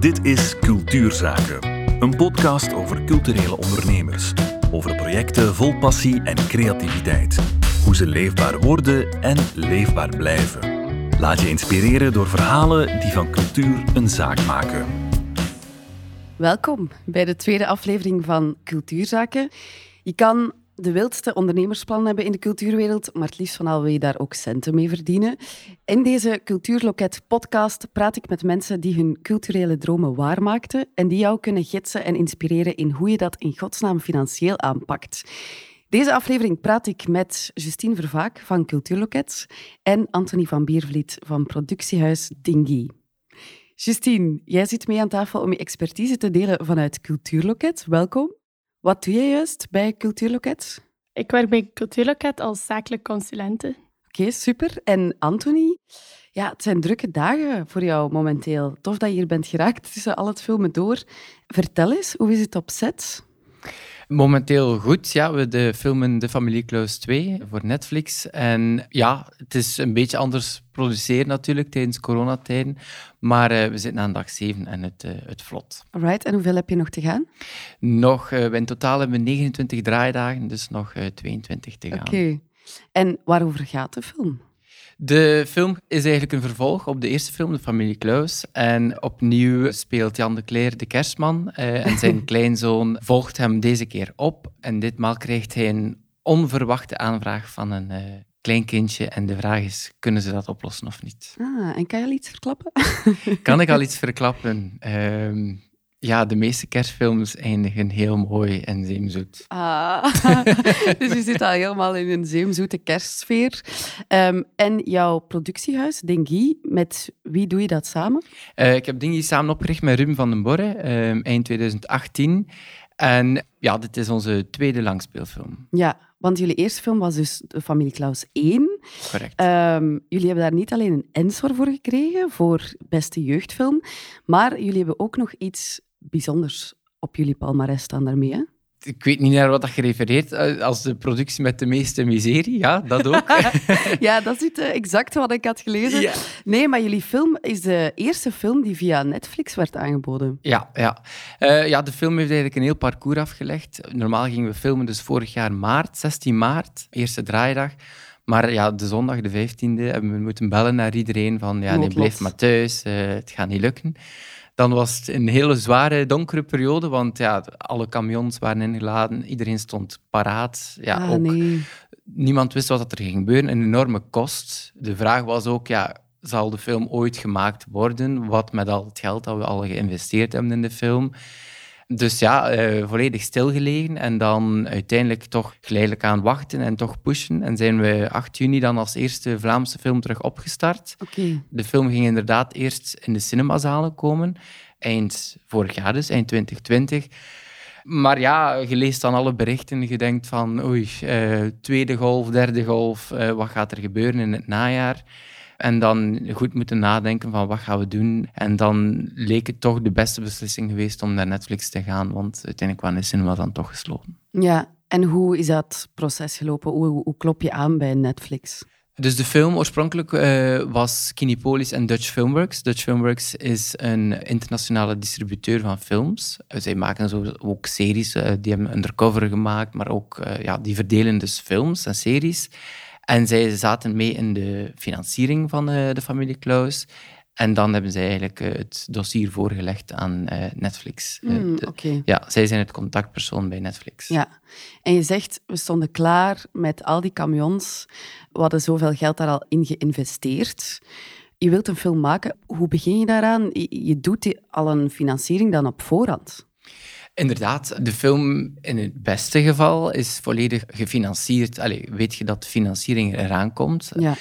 Dit is Cultuurzaken, een podcast over culturele ondernemers. Over projecten vol passie en creativiteit. Hoe ze leefbaar worden en leefbaar blijven. Laat je inspireren door verhalen die van cultuur een zaak maken. Welkom bij de tweede aflevering van Cultuurzaken. Je kan de wildste ondernemersplan hebben in de cultuurwereld, maar het liefst van al wil je daar ook centen mee verdienen. In deze Cultuurloket podcast praat ik met mensen die hun culturele dromen waarmaakten en die jou kunnen gidsen en inspireren in hoe je dat in godsnaam financieel aanpakt. Deze aflevering praat ik met Justine Vervaak van Cultuurloket en Anthony van Biervliet van productiehuis Dingy. Justine, jij zit mee aan tafel om je expertise te delen vanuit Cultuurloket. Welkom. Wat doe jij juist bij Cultuurloket? Ik werk bij Cultuurloket als zakelijk consulente. Oké, super. En Anthony? Ja, het zijn drukke dagen voor jou momenteel. Tof dat je hier bent geraakt tussen al het filmen door. Vertel eens, hoe is het op set? Momenteel goed, ja. We de filmen De Familie Klaus 2 voor Netflix. En ja, het is een beetje anders produceren natuurlijk tijdens coronatijden. Maar uh, we zitten aan dag 7 en het, uh, het vlot. Alright, en hoeveel heb je nog te gaan? Nog, uh, in totaal hebben we 29 draaidagen, dus nog 22 te gaan. Oké. En waarover gaat de film? De film is eigenlijk een vervolg op de eerste film, De Familie Klaus. En opnieuw speelt Jan de Cler de kerstman. Uh, en zijn kleinzoon volgt hem deze keer op. En ditmaal krijgt hij een onverwachte aanvraag van een uh, klein kindje. En de vraag is, kunnen ze dat oplossen of niet? Ah, en kan je al iets verklappen? kan ik al iets verklappen? Uh, ja, de meeste kerstfilms eindigen heel mooi en zeemzoet. Ah, dus je zit al helemaal in een zeemzoete kerstsfeer. Um, en jouw productiehuis, Dingy, met wie doe je dat samen? Uh, ik heb Dingy samen opgericht met Ruben van den Borre, um, eind 2018. En ja, dit is onze tweede langspeelfilm. Ja, want jullie eerste film was dus De Familie Klaus 1. Correct. Um, jullie hebben daar niet alleen een Ensor voor gekregen, voor beste jeugdfilm, maar jullie hebben ook nog iets bijzonders op jullie palmarès staan daarmee, hè? Ik weet niet naar wat dat gerefereerd eh, als de productie met de meeste miserie. Ja, dat ook. ja, dat is exact wat ik had gelezen. Ja. Nee, maar jullie film is de eerste film die via Netflix werd aangeboden. Ja, ja. Uh, ja de film heeft eigenlijk een heel parcours afgelegd. Normaal gingen we filmen dus vorig jaar maart, 16 maart, eerste draaidag. Maar ja, de zondag, de 15e, hebben we moeten bellen naar iedereen van ja, nee, blijf maar thuis, uh, het gaat niet lukken. Dan was het een hele zware, donkere periode, want ja, alle camions waren ingeladen, iedereen stond paraat. Ja, ah, ook, nee. Niemand wist wat er ging gebeuren, een enorme kost. De vraag was ook, ja, zal de film ooit gemaakt worden? Wat met al het geld dat we al geïnvesteerd hebben in de film? Dus ja, uh, volledig stilgelegen en dan uiteindelijk toch geleidelijk aan wachten en toch pushen. En zijn we 8 juni dan als eerste Vlaamse film terug opgestart. Okay. De film ging inderdaad eerst in de cinemazalen komen, eind vorig jaar dus, eind 2020. Maar ja, je leest dan alle berichten en je denkt van oei, uh, tweede golf, derde golf, uh, wat gaat er gebeuren in het najaar? En dan goed moeten nadenken van wat gaan we doen. En dan leek het toch de beste beslissing geweest om naar Netflix te gaan, want uiteindelijk waren de cinema dan toch gesloten. Ja, en hoe is dat proces gelopen? Hoe, hoe klop je aan bij Netflix? Dus de film oorspronkelijk uh, was Kinepolis en Dutch Filmworks. Dutch Filmworks is een internationale distributeur van films. zij maken zo ook series, uh, die hebben Undercover gemaakt, maar ook ja, die verdelen dus films en series. En zij zaten mee in de financiering van uh, de familie Klaus. En dan hebben zij eigenlijk uh, het dossier voorgelegd aan uh, Netflix. Mm, de, okay. Ja, zij zijn het contactpersoon bij Netflix. Ja, en je zegt, we stonden klaar met al die camions. We hadden zoveel geld daar al in geïnvesteerd. Je wilt een film maken, hoe begin je daaraan? Je, doet al een financiering dan op voorhand. Inderdaad, de film in het beste geval is volledig gefinancierd. Allee, weet je dat financiering eraan komt? Ja.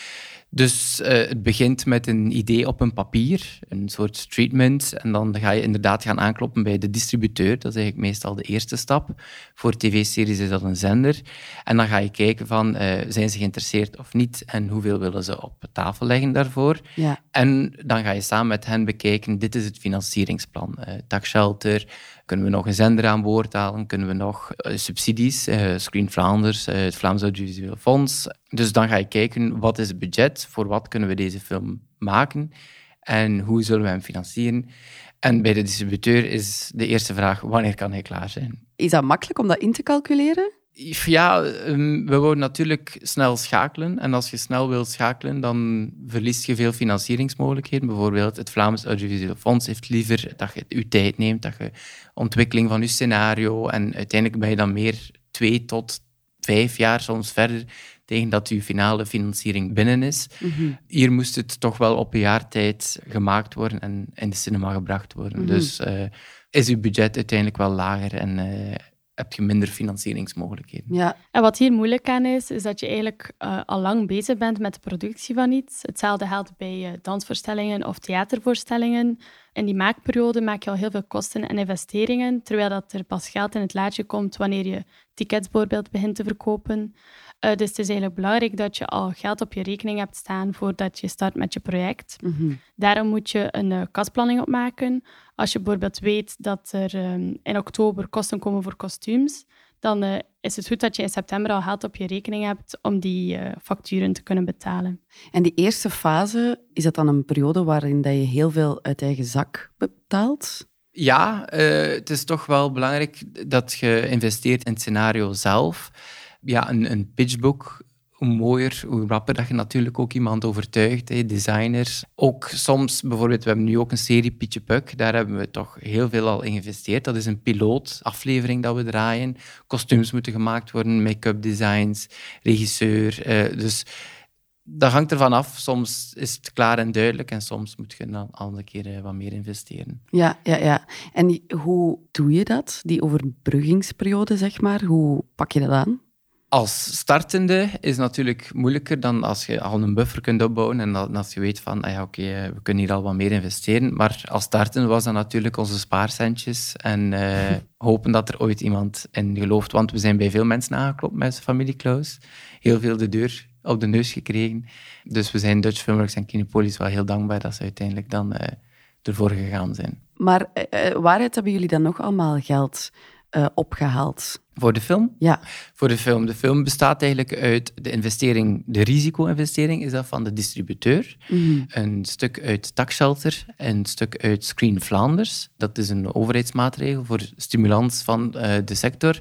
Dus uh, het begint met een idee op een papier, een soort treatment. En dan ga je inderdaad gaan aankloppen bij de distributeur. Dat is eigenlijk meestal de eerste stap. Voor tv-series is dat een zender. En dan ga je kijken van, uh, zijn ze geïnteresseerd of niet? En hoeveel willen ze op tafel leggen daarvoor? Ja. En dan ga je samen met hen bekijken, dit is het financieringsplan. Uh, takshelter, kunnen we nog een zender aan boord halen? Kunnen we nog subsidies, Screen Vlaanders, het Vlaams Audiovisueel Fonds. Dus dan ga je kijken, wat is het budget? Voor wat kunnen we deze film maken? en hoe zullen we hem financieren? En bij de distributeur is de eerste vraag, wanneer kan hij klaar zijn? Is dat makkelijk om dat in te calculeren? Ja, ehm, we wouden natuurlijk snel schakelen. En als je snel wilt schakelen, dan verlies je veel financieringsmogelijkheden. Bijvoorbeeld het Vlaams Audiovisueel Fonds heeft liever dat je je tijd neemt, dat je ontwikkeling van je scenario en uiteindelijk ben je dan meer twee tot vijf jaar soms verder tegen dat je finale financiering binnen is. Mhm. Hier moest het toch wel op een jaar tijd gemaakt worden en in de cinema gebracht worden. Mhm. Dus eh, is je budget uiteindelijk wel lager en eh, heb je minder financieringsmogelijkheden. Ja, En wat hier moeilijk aan is, is dat je eigenlijk eh, al lang bezig bent met de productie van iets. Hetzelfde geldt bij dansvoorstellingen of theatervoorstellingen. In die maakperiode maak je al heel veel kosten en investeringen, terwijl dat er pas geld in het laadje komt wanneer je tickets bijvoorbeeld begint te verkopen. Eh, dus het is eigenlijk belangrijk dat je al geld op je rekening hebt staan voordat je start met je project. Mhm. Daarom moet je een eh, kastplanning opmaken. Als je bijvoorbeeld weet dat er ehm, in oktober kosten komen voor kostuums, dan eh, is het goed dat je in september al geld op je rekening hebt om die eh, facturen te kunnen betalen. En die eerste fase, is dat dan een periode waarin dat je heel veel uit eigen zak betaalt? Ja, eh, het is toch wel belangrijk dat je investeert in het scenario zelf. Ja, een, pitchbook, hoe mooier, hoe rapper dat je natuurlijk ook iemand overtuigt, hè, designers. Ook soms, bijvoorbeeld, we hebben nu ook een serie Pietje Puk, daar hebben we toch heel veel al in geïnvesteerd. Dat is een pilootaflevering dat we draaien. Kostuums moeten gemaakt worden, make-up designs, regisseur. eh, dus dat hangt ervan af. Soms is het klaar en duidelijk en soms moet je dan een keer eh, wat meer investeren. Ja, ja, ja. En hoe doe je dat? Die overbruggingsperiode, zeg maar. Hoe pak je dat aan? Als startende is natuurlijk moeilijker dan als je al een buffer kunt opbouwen en als je weet van, ah ja, oké, eh, we kunnen hier al wat meer investeren. Maar als startende was dat natuurlijk onze spaarcentjes en eh, hopen dat er ooit iemand in gelooft. Want we zijn bij veel mensen aangeklopt met familie Klaus. Heel veel de deur op de neus gekregen. Dus we zijn Dutch Filmworks en Kinepolis wel heel dankbaar dat ze uiteindelijk dan eh, ervoor gegaan zijn. Maar eh, waaruit hebben jullie dan nog allemaal geld eh, opgehaald? Voor de film? Ja. Voor de film. De film bestaat eigenlijk uit de investering, de risico-investering is dat van de distributeur. Mhm. Een stuk uit Taxshelter en een stuk uit Screen Vlaanders. Dat is een overheidsmaatregel voor stimulans van eh, de sector.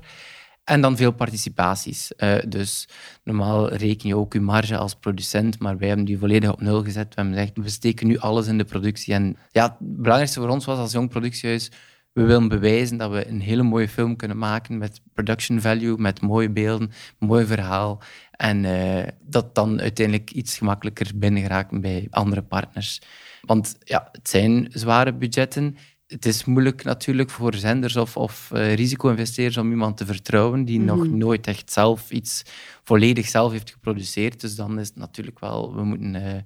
En dan veel participaties. Eh, dus normaal reken je ook je marge als producent, maar wij hebben die volledig op nul gezet. We hebben gezegd, we steken nu alles in de productie. En ja, het belangrijkste voor ons was als jong productiehuis, we willen bewijzen dat we een hele mooie film kunnen maken met production value, met mooie beelden, mooi verhaal. En eh, dat dan uiteindelijk iets gemakkelijker binnengeraakt bij andere partners. Want ja, het zijn zware budgetten. Het is moeilijk natuurlijk voor zenders of, of eh, risico-investeerders om iemand te vertrouwen die nog nooit echt zelf iets volledig zelf heeft geproduceerd. Dus dan is het natuurlijk wel, we moeten eh,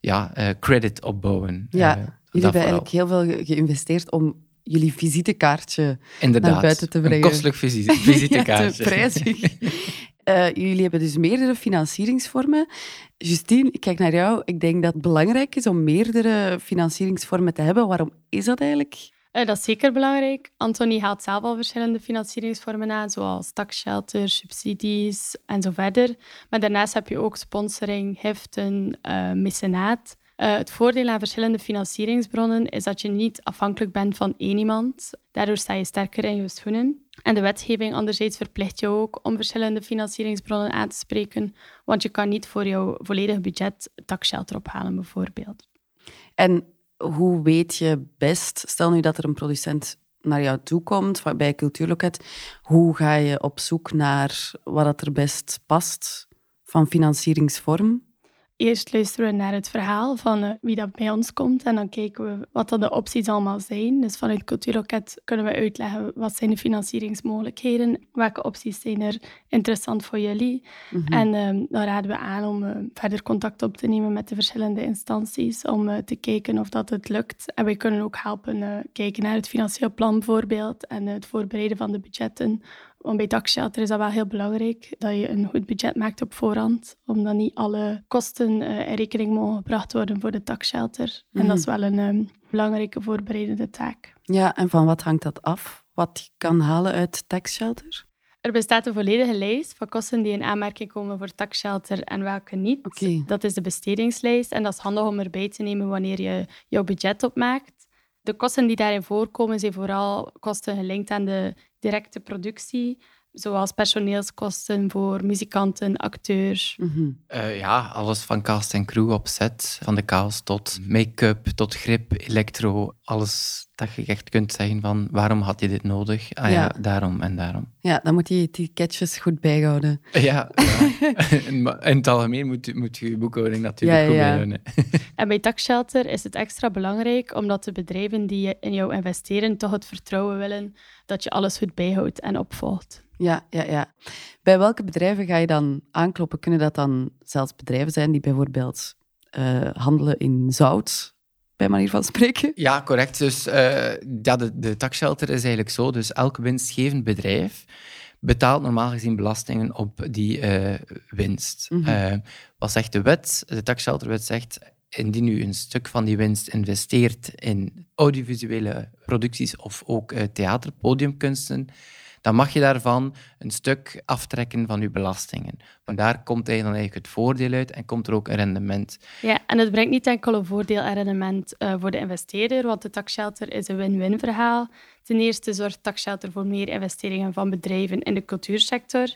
ja, credit opbouwen. Ja, jullie hebben eigenlijk heel veel ge- geïnvesteerd om jullie visitekaartje Inderdaad. naar buiten te Een brengen. kostelijk visite, visitekaartje. Ja, prijzig. Eh, jullie hebben dus meerdere financieringsvormen. Justine, ik kijk naar jou. Ik denk dat het belangrijk is om meerdere financieringsvormen te hebben. Waarom is dat eigenlijk? Eh, dat is zeker belangrijk. Anthony haalt zelf al verschillende financieringsvormen aan, zoals taxshelter, subsidies en zo verder. Maar daarnaast heb je ook sponsoring, heften, eh mecenaat. Eh, het voordeel aan verschillende financieringsbronnen is dat je niet afhankelijk bent van één iemand. Daardoor sta je sterker in je schoenen. En de wetgeving anderzijds verplicht je ook om verschillende financieringsbronnen aan te spreken, want je kan niet voor jouw volledig budget taxshelter ophalen, bijvoorbeeld. En hoe weet je best, stel nu dat er een producent naar jou toe komt bij Cultuurloket, hoe ga je op zoek naar wat er best past van financieringsvorm? Eerst luisteren we naar het verhaal van eh, wie dat bij ons komt en dan kijken we wat dan de opties allemaal zijn. Dus vanuit Cultuurloket kunnen we uitleggen wat zijn de financieringsmogelijkheden, welke opties zijn er interessant voor jullie. En ehm, dan raden we aan om eh, verder contact op te nemen met de verschillende instanties om eh, te kijken of dat het lukt. En wij kunnen ook helpen kijken naar het financieel plan bijvoorbeeld en het voorbereiden van de budgetten. Want bij taxshelter is dat wel heel belangrijk, dat je een goed budget maakt op voorhand, omdat niet alle kosten eh, in rekening mogen gebracht worden voor de taxshelter. En dat is wel een ehm, belangrijke voorbereidende taak. Ja, en van wat hangt dat af? Wat je kan halen uit tax shelter? Er bestaat een volledige lijst van kosten die in aanmerking komen voor taxshelter en welke niet. Oké. Dat is de bestedingslijst en dat is handig om erbij te nemen wanneer je jouw budget opmaakt. De kosten die daarin voorkomen zijn vooral kosten gelinkt aan de directe productie, zoals personeelskosten voor muzikanten, acteurs. Mhm. Eh, ja, alles van cast en crew op set. Van de cast tot make-up, tot grip, elektro. Alles dat je echt kunt zeggen van waarom had je dit nodig? Ah ja, Ja. daarom en daarom. Ja, dan moet je je ticketjes goed bijhouden. Ja, ja. In het algemeen moet, moet je je boekhouding natuurlijk Ja, ja, goed ja. bijhouden. En bij taxshelter is het extra belangrijk omdat de bedrijven die in jou investeren toch het vertrouwen willen dat je alles goed bijhoudt en opvolgt. Ja, ja, ja. Bij welke bedrijven ga je dan aankloppen? Kunnen dat dan zelfs bedrijven zijn die bijvoorbeeld eh, handelen in zout, bij manier van spreken? Ja, correct. Dus ja, de, de taxshelter is eigenlijk zo. Dus elk winstgevend bedrijf betaalt normaal gezien belastingen op die eh, winst. Mhm. Eh, wat zegt de wet? De taxshelterwet zegt, indien u een stuk van die winst investeert in audiovisuele producties of ook theater, podiumkunsten, dan mag je daarvan een stuk aftrekken van uw belastingen. Want daar komt eigenlijk, dan eigenlijk het voordeel uit en komt er ook een rendement. Ja, en het brengt niet enkel een voordeel en rendement eh, voor de investeerder, want de taxshelter is een win-win verhaal. Ten eerste zorgt taxshelter voor meer investeringen van bedrijven in de cultuursector.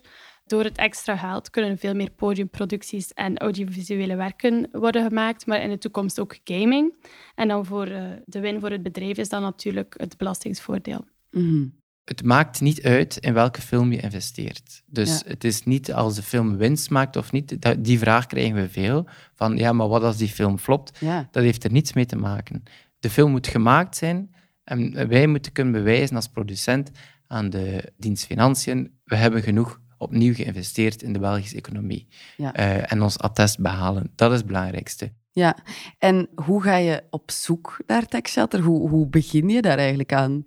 Door het extra geld kunnen veel meer podiumproducties en audiovisuele werken worden gemaakt, maar in de toekomst ook gaming. En dan voor eh, de win voor het bedrijf is dan natuurlijk het belastingsvoordeel. Mhm. Het maakt niet uit in welke film je investeert. Dus Ja. het is niet als de film winst maakt of niet. Die vraag krijgen we veel. Van ja, maar wat als die film flopt? Ja, Dat heeft er niets mee te maken. De film moet gemaakt zijn en wij moeten kunnen bewijzen als producent aan de dienst Financiën, we hebben genoeg opnieuw geïnvesteerd in de Belgische economie. Ja. Eh, en ons attest behalen. Dat is het belangrijkste. Ja. En hoe ga je op zoek naar taxshelter? Hoe, hoe begin je daar eigenlijk aan?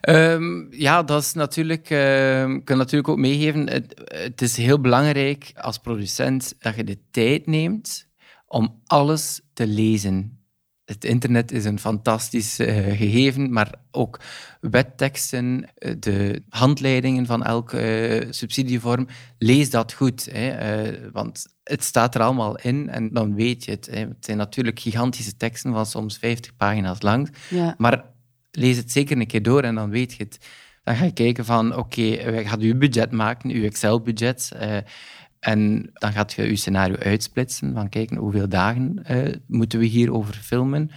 Ehm, ja, dat is natuurlijk, ehm, ik kan natuurlijk ook meegeven. Het, het is heel belangrijk als producent dat je de tijd neemt om alles te lezen. Het internet is een fantastisch eh, gegeven, maar ook wetteksten, eh, de handleidingen van elke eh, subsidievorm, lees dat goed. Hè, want het staat er allemaal in en dan weet je het. Hè. Het zijn natuurlijk gigantische teksten van soms 50 pagina's lang. Ja, Maar lees het zeker een keer door en dan weet je het. Dan ga je kijken van, oké, je gaat je budget maken, je Excel-budget. En dan gaat je je scenario uitsplitsen, van kijken hoeveel dagen eh, moeten we hierover filmen.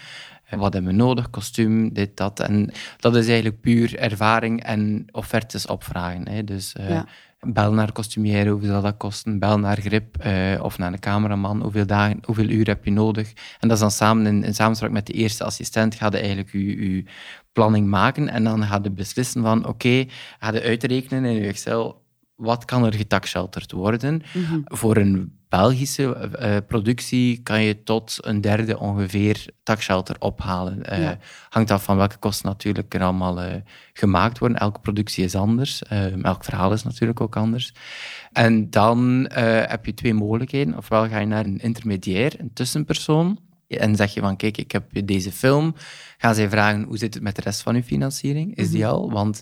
Eh, wat hebben we nodig, kostuum, dit, dat. En dat is eigenlijk puur ervaring en offertes opvragen. Hè. Dus eh, Ja. bel naar kostumier, hoeveel zal dat kosten? Bel naar grip eh, of naar een cameraman, hoeveel, dagen, hoeveel uur heb je nodig? En dat is dan samen in, in samenspraak met de eerste assistent, ga je eigenlijk je, je planning maken en dan ga je beslissen van, oké, ga je uitrekenen in je Excel, wat kan er getaxshelterd worden? Mhm. Voor een Belgische eh, productie kan je tot een derde ongeveer taxshelter ophalen. Eh, Ja. Hangt af van welke kosten natuurlijk er allemaal eh, gemaakt worden. Elke productie is anders. Eh, elk verhaal is natuurlijk ook anders. En dan eh, heb je twee mogelijkheden. Ofwel ga je naar een intermediair, een tussenpersoon. En zeg je van, kijk, ik heb deze film. Gaan zij vragen, hoe zit het met de rest van uw financiering? Is die al? Want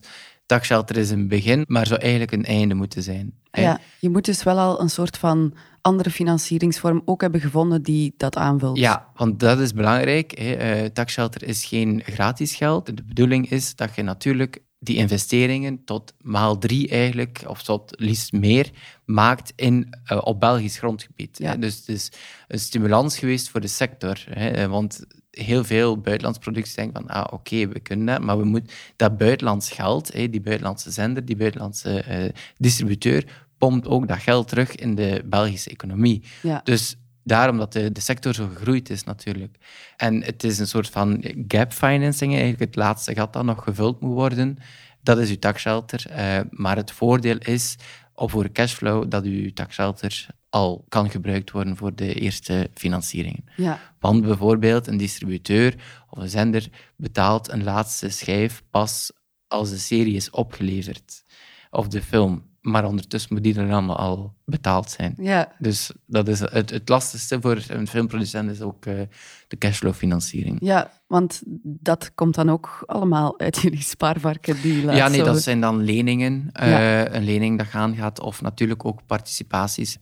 taxshelter is een begin, maar zou eigenlijk een einde moeten zijn. hè? ja, je moet dus wel al een soort van andere financieringsvorm ook hebben gevonden die dat aanvult. Ja, want dat is belangrijk. Hè. Eh, taxshelter is geen gratis geld. De bedoeling is dat je natuurlijk die investeringen tot maal drie eigenlijk, of tot liefst meer, maakt in, eh, op Belgisch grondgebied. Ja. Dus het is een stimulans geweest voor de sector. Hè. Eh, Want heel veel buitenlandse producties denken van, ah, oké, we kunnen dat, maar we moeten dat buitenlands geld, die buitenlandse zender, die buitenlandse eh, distributeur, pompt ook dat geld terug in de Belgische economie. Ja. Dus daarom dat de, de sector zo gegroeid is natuurlijk. En het is een soort van gap financing, eigenlijk het laatste gat dat nog gevuld moet worden. Dat is uw taxshelter. eh, maar het voordeel is, of voor cashflow, dat uw taxshelter al kan gebruikt worden voor de eerste financieringen. Ja. Want bijvoorbeeld een distributeur of een zender betaalt een laatste schijf pas als de serie is opgeleverd. Of de film. maar ondertussen moet die er dan al betaald zijn. Ja. Dus dat is het, het lastigste voor een filmproducent is ook uh, de cashflow-financiering. Ja, want dat komt dan ook allemaal uit jullie spaarvarken. Die ja, nee, dat zijn dan leningen. Uh, Een lening dat gaan gaat, of natuurlijk ook participaties.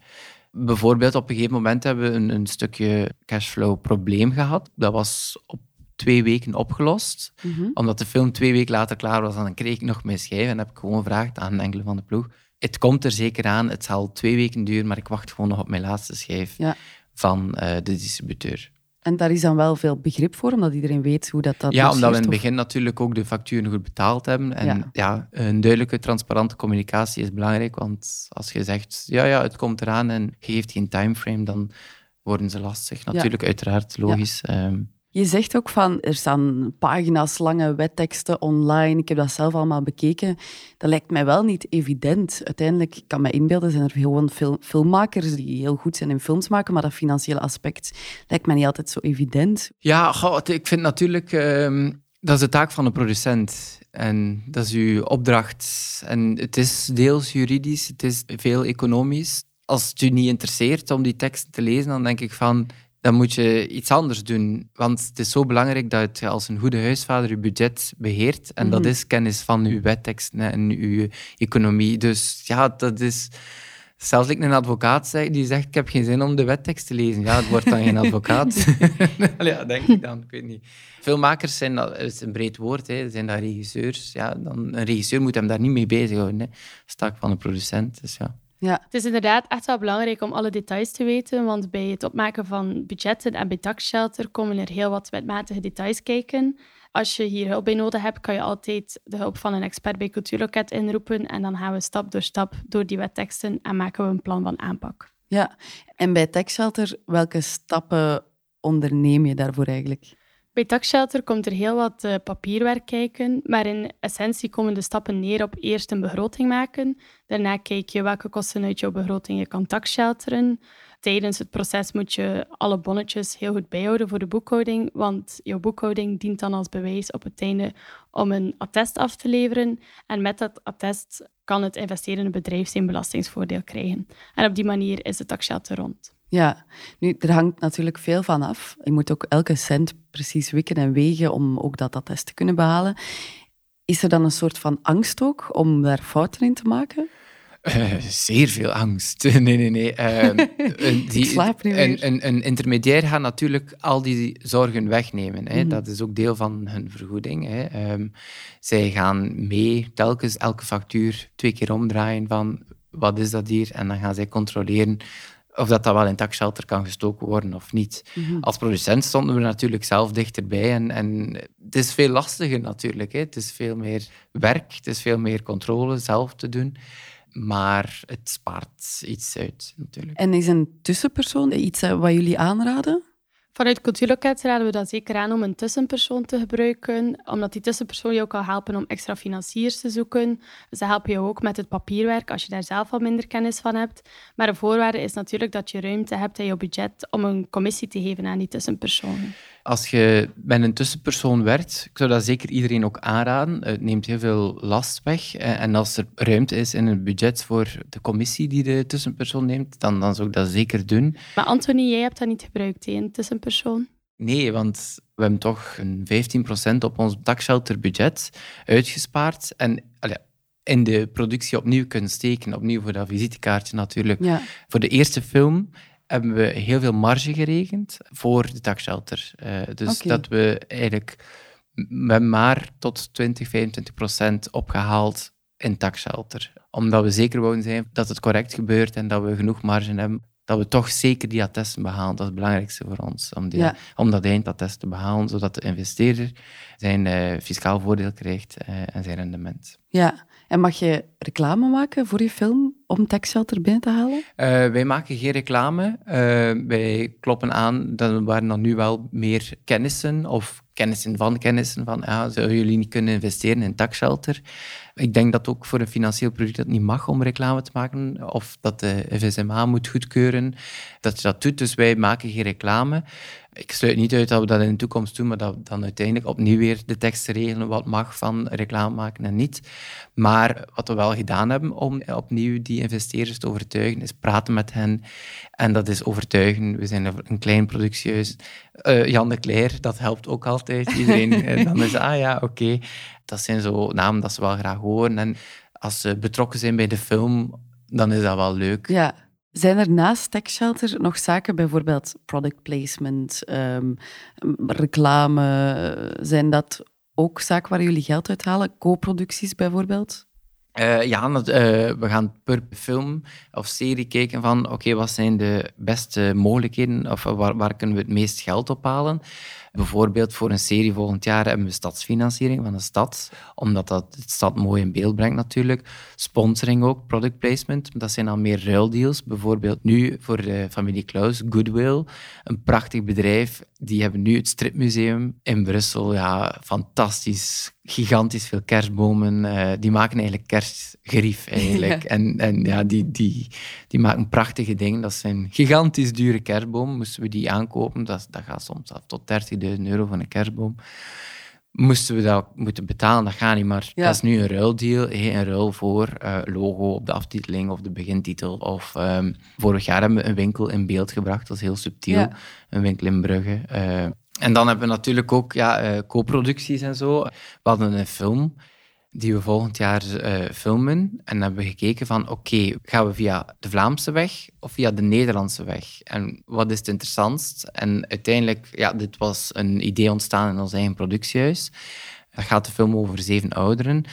Bijvoorbeeld, op een gegeven moment hebben we een, een stukje cashflow-probleem gehad. Dat was op twee weken opgelost. Mhm. Omdat de film twee weken later klaar was, dan kreeg ik nog mijn schijf en heb ik gewoon gevraagd aan enkele van de ploeg. Het komt er zeker aan, het zal twee weken duren, maar ik wacht gewoon nog op mijn laatste schijf van uh, de distributeur. En daar is dan wel veel begrip voor, omdat iedereen weet hoe dat, dat Ja, omdat we in het begin natuurlijk ook de facturen goed betaald hebben. En ja. een duidelijke, transparante communicatie is belangrijk, want als je zegt, ja, ja, het komt eraan en je geeft geen timeframe, dan worden ze lastig. Natuurlijk, uiteraard, logisch. Ehm, je zegt ook van, er staan pagina's lange wetteksten online. Ik heb dat zelf allemaal bekeken. Dat lijkt mij wel niet evident. Uiteindelijk, ik kan me inbeelden, zijn er gewoon film, filmmakers die heel goed zijn in films maken, maar dat financiële aspect lijkt mij niet altijd zo evident. Ja, ik vind natuurlijk, uh, dat is de taak van de producent. En dat is uw opdracht. En het is deels juridisch, het is veel economisch. Als het u niet interesseert om die teksten te lezen, dan denk ik van dan moet je iets anders doen. Want het is zo belangrijk dat je als een goede huisvader je budget beheert. En dat mhm. is kennis van je wetteksten en je economie. Dus ja, dat is... Zelfs ik een advocaat zeg, die zegt, ik heb geen zin om de wettekst te lezen. Ja, het wordt dan geen advocaat. ja, denk ik dan. Ik weet niet. Filmmakers zijn, dat is een breed woord, hè. zijn dat regisseurs. Ja, dan, een regisseur moet hem daar niet mee bezighouden. Hè. Taak van een producent. Dus ja. Ja. Het is inderdaad echt wel belangrijk om alle details te weten, want bij het opmaken van budgetten en bij taxshelter komen er heel wat wetmatige details kijken. Als je hier hulp bij nodig hebt, kan je altijd de hulp van een expert bij Cultuurloket inroepen en dan gaan we stap door stap door die wetteksten en maken we een plan van aanpak. Ja, en bij taxshelter, welke stappen onderneem je daarvoor eigenlijk? Bij taxshelter komt er heel wat uh, papierwerk kijken, maar in essentie komen de stappen neer op eerst een begroting maken. Daarna kijk je welke kosten uit jouw begroting je kan taxshelteren. Tijdens het proces moet je alle bonnetjes heel goed bijhouden voor de boekhouding, want jouw boekhouding dient dan als bewijs op het einde om een attest af te leveren. En met dat attest kan het investerende bedrijf zijn belastingsvoordeel krijgen. En op die manier is de taxshelter rond. Ja, nu, er hangt natuurlijk veel van af. Je moet ook elke cent precies wikken en wegen om ook dat attest te kunnen behalen. Is er dan een soort van angst ook om daar fouten in te maken? Uh, zeer veel angst. Nee, nee, nee. Uh, die, slaap niet meer. Een, een, intermediair gaat natuurlijk al die zorgen wegnemen. Hè. Mhm. Dat is ook deel van hun vergoeding. Hè. Um, zij gaan mee telkens elke factuur twee keer omdraaien van wat is dat hier? En dan gaan zij controleren of dat, dat wel in taxshelter kan gestoken worden of niet. Mhm. Als producent stonden we natuurlijk zelf dichterbij. En, en het is veel lastiger natuurlijk. Hè. Het is veel meer werk, het is veel meer controle zelf te doen. Maar het spaart iets uit natuurlijk. En is een tussenpersoon iets eh, wat jullie aanraden? Vanuit Cultuurloket raden we dat zeker aan om een tussenpersoon te gebruiken, omdat die tussenpersoon jou kan helpen om extra financiers te zoeken. Ze helpen jou ook met het papierwerk als je daar zelf wat minder kennis van hebt. Maar een voorwaarde is natuurlijk dat je ruimte hebt in je budget om een commissie te geven aan die tussenpersoon. Als je met een tussenpersoon werkt, ik zou dat zeker iedereen ook aanraden. Het neemt heel veel last weg. En als er ruimte is in het budget voor de commissie die de tussenpersoon neemt, dan, dan zou ik dat zeker doen. Maar Anthony, jij hebt dat niet gebruikt, een tussenpersoon? Nee, want we hebben toch een 15% op ons taxshelterbudget uitgespaard. En in de productie opnieuw kunnen steken. Opnieuw voor dat visitekaartje natuurlijk. Voor de eerste film hebben we heel veel marge gerekend voor de taxshelter. Uh, dus dat we eigenlijk met maar tot 20, 25 procent opgehaald in taxshelter. Omdat we zeker wouden zijn dat het correct gebeurt en dat we genoeg marge hebben. Dat we toch zeker die attesten behalen. Dat is het belangrijkste voor ons. Om, die, om dat eindattest te behalen, zodat de investeerder zijn uh, fiscaal voordeel krijgt uh, en zijn rendement. Ja, en mag je reclame maken voor je film om Taxshelter binnen te halen? Uh, wij maken geen reclame. Uh, wij kloppen aan dat waren dan nu wel meer kennissen of kennissen van kennissen van ja, zouden jullie niet kunnen investeren in Taxshelter? Ik denk dat ook voor een financieel product dat niet mag om reclame te maken, of dat de FSMA moet goedkeuren dat je dat doet. Dus wij maken geen reclame. Ik sluit niet uit dat we dat in de toekomst doen, maar dat we dan uiteindelijk opnieuw weer de teksten regelen wat mag van reclame maken en niet. Maar wat we wel gedaan hebben om opnieuw die investeerders te overtuigen, is praten met hen. En dat is overtuigen. We zijn een klein productiehuis. Uh, Jan de Cler, dat helpt ook altijd. Iedereen eh, dan is, ah ja, oké. Dat zijn zo namen dat ze wel graag horen. En als ze betrokken zijn bij de film, dan is dat wel leuk. Ja. Zijn er naast Tech Shelter nog zaken, bijvoorbeeld product placement, um, reclame, zijn dat ook zaken waar jullie geld uithalen? Co-producties bijvoorbeeld? Uh, ja, uh, we gaan per film of serie kijken van oké, wat zijn de beste mogelijkheden of waar, waar kunnen we het meest geld ophalen. Bijvoorbeeld voor een serie volgend jaar hebben we stadsfinanciering van de stad, omdat dat de stad mooi in beeld brengt natuurlijk. Sponsoring ook, product placement, dat zijn al meer ruildeals. Bijvoorbeeld nu voor de familie Klaus, Goodwill, een prachtig bedrijf. Die hebben nu het stripmuseum in Brussel. Ja, fantastisch, gigantisch veel kerstbomen. Uh, die maken eigenlijk kerstgerief eigenlijk. En, en ja, die, die, die maken prachtige dingen. Dat zijn gigantisch dure kerstbomen. Moesten we die aankopen, dat, dat gaat soms af tot 30 30.000 euro voor een kerstboom. Moesten we dat moeten betalen, dat gaat niet. Maar dat is nu een ruildeal. Een ruil voor uh, logo op de aftiteling of de begintitel. Of um, vorig jaar hebben we een winkel in beeld gebracht. Dat is heel subtiel. Een winkel in Brugge. Uh, en dan hebben we natuurlijk ook ja, uh, co-producties en zo. We hadden een film die we volgend jaar uh, filmen. En hebben we gekeken van, oké, gaan we via de Vlaamse weg of via de Nederlandse weg? En wat is het interessantst? En uiteindelijk, ja, dit was een idee ontstaan in ons eigen productiehuis. Dat gaat de film over zeven ouderen.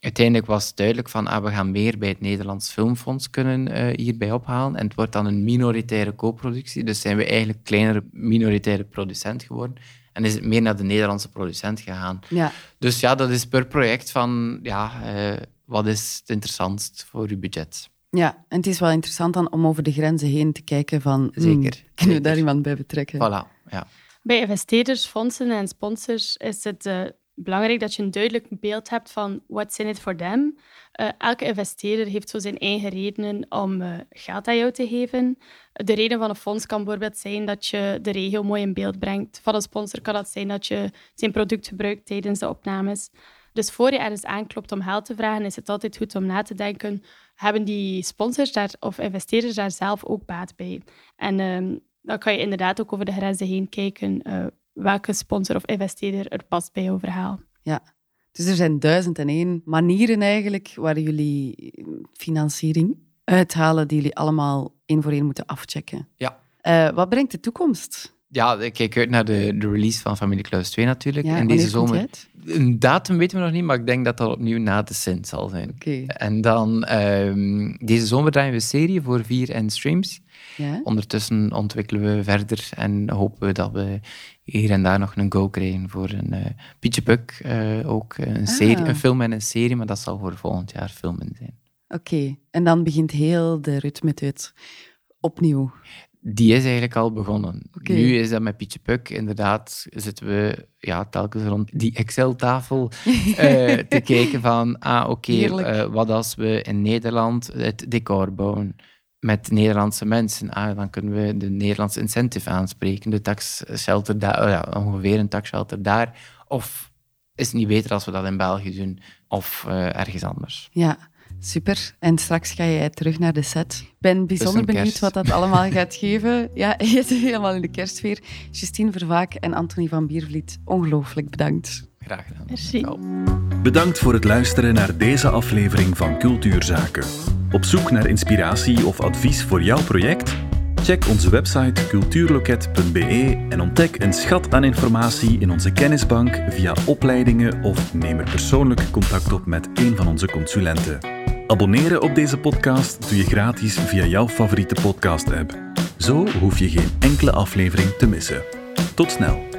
Uiteindelijk was het duidelijk van, ah, we gaan meer bij het Nederlands Filmfonds kunnen uh, hierbij ophalen. En het wordt dan een minoritaire co-productie. Dus zijn we eigenlijk kleinere minoritaire producent geworden. En is het meer naar de Nederlandse producent gegaan. Ja. Dus ja, dat is per project van, ja, uh, wat is het interessantst voor uw budget? Ja, en het is wel interessant dan om over de grenzen heen te kijken van... Hmm, zeker. kunnen we daar iemand bij betrekken? Voilà, ja. Bij investeerders, fondsen en sponsors is het uh, belangrijk dat je een duidelijk beeld hebt van what's in it for them. Uh, elke investeerder heeft zo zijn eigen redenen om uh, geld aan jou te geven. De reden van een fonds kan bijvoorbeeld zijn dat je de regio mooi in beeld brengt. Van een sponsor kan dat zijn dat je zijn product gebruikt tijdens de opnames. Dus voor je ergens aanklopt om geld te vragen, is het altijd goed om na te denken: hebben die sponsors daar, of investeerders daar zelf ook baat bij? En uh, dan kan je inderdaad ook over de grenzen heen kijken uh, welke sponsor of investeerder er past bij jouw verhaal. Ja, dus er zijn duizend en één manieren eigenlijk waar jullie financiering uithalen die jullie allemaal één voor één moeten afchecken. Ja. Uh, wat brengt de toekomst? Ja, ik kijk uit naar de, de release van Familie Klaus 2 natuurlijk. Ja, en deze zomer. Een datum weten we nog niet, maar ik denk dat dat opnieuw na de Sint zal zijn. Okay. En dan um, deze zomer draaien we een serie voor vier en streams. Ja? Ondertussen ontwikkelen we verder en hopen we dat we hier en daar nog een go krijgen voor een uh, Pietje Puk. Uh, ook een, serie, Ah. een film en een serie, maar dat zal voor volgend jaar filmen zijn. Oké, en dan begint heel de ritmeteut opnieuw. Die is eigenlijk al begonnen. Nu is dat met Pietje Puk. Inderdaad zitten we ja, telkens rond die Excel-tafel eh, te kijken van, ah oké, eh, wat als we in Nederland het decor bouwen met Nederlandse mensen? Ah, dan kunnen we de Nederlandse incentive aanspreken, de taxshelter daar, oh ja, ongeveer een taxshelter daar. Of is het niet beter als we dat in België doen of eh, ergens anders? Ja, super. En straks ga jij terug naar de set. Ik ben bijzonder benieuwd kerst. wat dat allemaal gaat geven. Ja, je zit helemaal in de kerstsfeer. Justine Vervaak en Anthony van Biervliet, ongelooflijk bedankt. Graag gedaan. Merci. Bedankt voor het luisteren naar deze aflevering van Cultuurzaken. Op zoek naar inspiratie of advies voor jouw project? Check onze website cultuurloket.be en ontdek een schat aan informatie in onze kennisbank via opleidingen of neem er persoonlijk contact op met een van onze consulenten. Abonneren op deze podcast doe je gratis via jouw favoriete podcast-app. Zo hoef je geen enkele aflevering te missen. Tot snel!